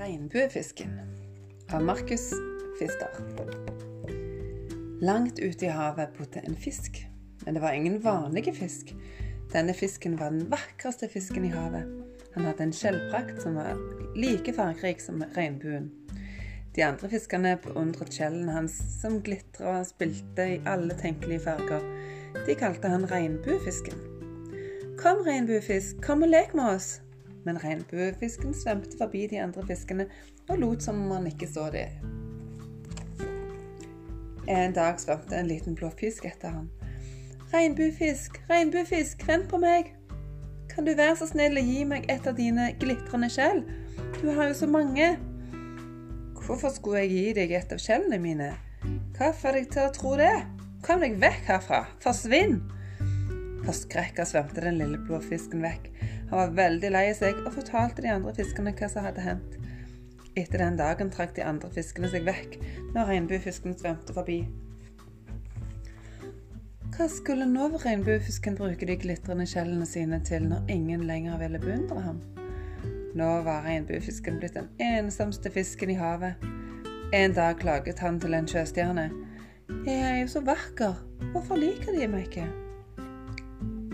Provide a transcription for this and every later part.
Regnbuefisken av Markus Fister. Langt ute i havet bodde en fisk, men det var ingen vanlige fisk. Denne fisken var den vakreste fisken i havet. Han hadde en skjellprakt som var like fargerik som regnbuen. De andre fiskene beundret skjellene hans, som glitra og spilte i alle tenkelige farger. De kalte han regnbuefisken. Kom, regnbuefisk, kom og lek med oss, men regnbuefisken svømte forbi de andre fiskene og lot som om han ikke så det. En dag svømte en liten blå fisk etter ham. Regnbuefisk, regnbuefisk, vent på meg! Kan du være så snill å gi meg et av dine glitrende skjell? Du har jo så mange. Hvorfor skulle jeg gi deg et av skjellene mine? Hva får deg til å tro det? Kom deg vekk herfra! Forsvinn! Forskrekka svømte den lille blå fisken vekk. Han var veldig lei seg og fortalte de andre fiskene hva som hadde hendt. Etter den dagen trakk de andre fiskene seg vekk når regnbuefisken svømte forbi. Hva skulle nå regnbuefisken bruke de glitrende skjellene sine til når ingen lenger ville beundre ham? Nå var regnbuefisken blitt den ensomste fisken i havet. En dag klaget han til en sjøstjerne. Jeg er jo så vakker, hvorfor liker de meg ikke?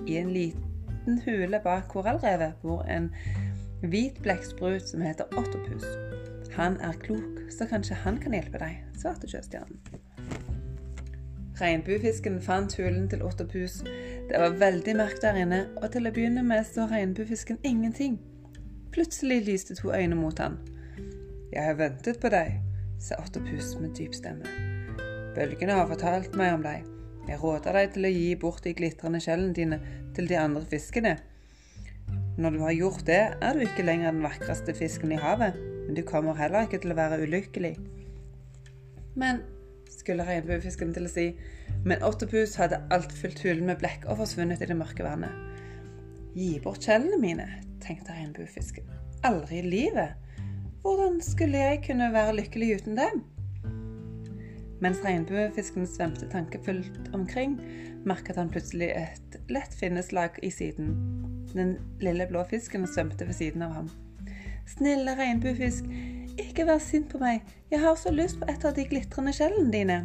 I en liten hule bak korallrevet bor en hvit blekksprut som heter Ottopus. Han er klok, så kanskje han kan hjelpe deg, svarte sjøstjernen. Regnbuefisken fant hulen til Ottopus. Det var veldig mørkt der inne, og til å begynne med så regnbuefisken ingenting. Plutselig lyste to øyne mot han. Jeg har ventet på deg, sa Ottopus med dyp stemme. Bølgene har fortalt meg om deg. Jeg råder deg til å gi bort de glitrende skjellene dine til de andre fiskene. Når du har gjort det, er du ikke lenger den vakreste fisken i havet, men du kommer heller ikke til å være ulykkelig. Men, skulle regnbuefisken til å si, men Ottopus hadde alt fylt hulen med blekk og forsvunnet i det mørke vannet. Gi bort skjellene mine, tenkte regnbuefisken. Aldri i livet. Hvordan skulle jeg kunne være lykkelig uten dem? Mens regnbuefisken svømte tankefullt omkring, merket han plutselig et lett finneslag i siden. Den lille blå fisken svømte ved siden av ham. Snille regnbuefisk, ikke vær sint på meg, jeg har så lyst på et av de glitrende skjellene dine.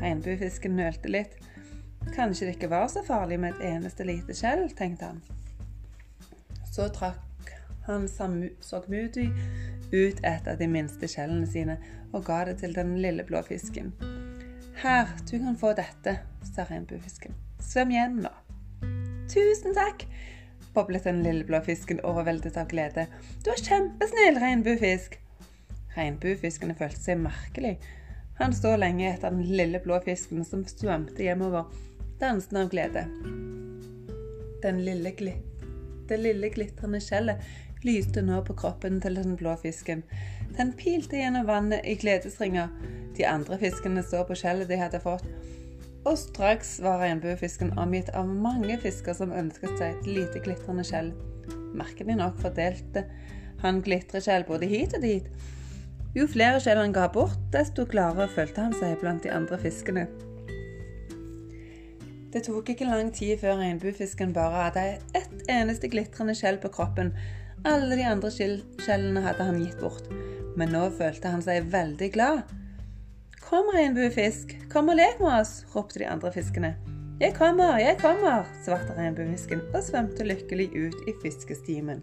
Regnbuefisken nølte litt. Kanskje det ikke var så farlig med et eneste lite skjell, tenkte han. Så trakk han sorgmodig ut et av de minste skjellene sine og ga det til den lille blå fisken. Her, du kan få dette, sa regnbuefisken. Svøm hjem nå. Tusen takk, boblet den lille blå fisken overveldet av glede. Du er kjempesnill, regnbuefisk. Regnbuefiskene følte seg merkelig. Han så lenge etter den lille blå fisken som svømte hjemover, dansende av glede. Den lille, det lille glitrende skjellet lyste nå på kroppen til den blå fisken. Den pilte gjennom vannet i gledesringer. De andre fiskene så på skjellet de hadde fått. Og straks var regnbuefisken omgitt av mange fisker som ønsket seg et lite glitrende skjell. Merkelig nok fordelte han glitreskjell både hit og dit. Jo flere skjell han ga bort, desto klarere følte han seg blant de andre fiskene. Det tok ikke lang tid før regnbuefisken bare hadde ett eneste glitrende skjell på kroppen, alle de andre skjellene hadde han gitt bort, men nå følte han seg veldig glad. Kom, regnbuefisk, kom og lek med oss, ropte de andre fiskene. Jeg kommer, jeg kommer, svarte regnbuefisken og svømte lykkelig ut i fiskestimen.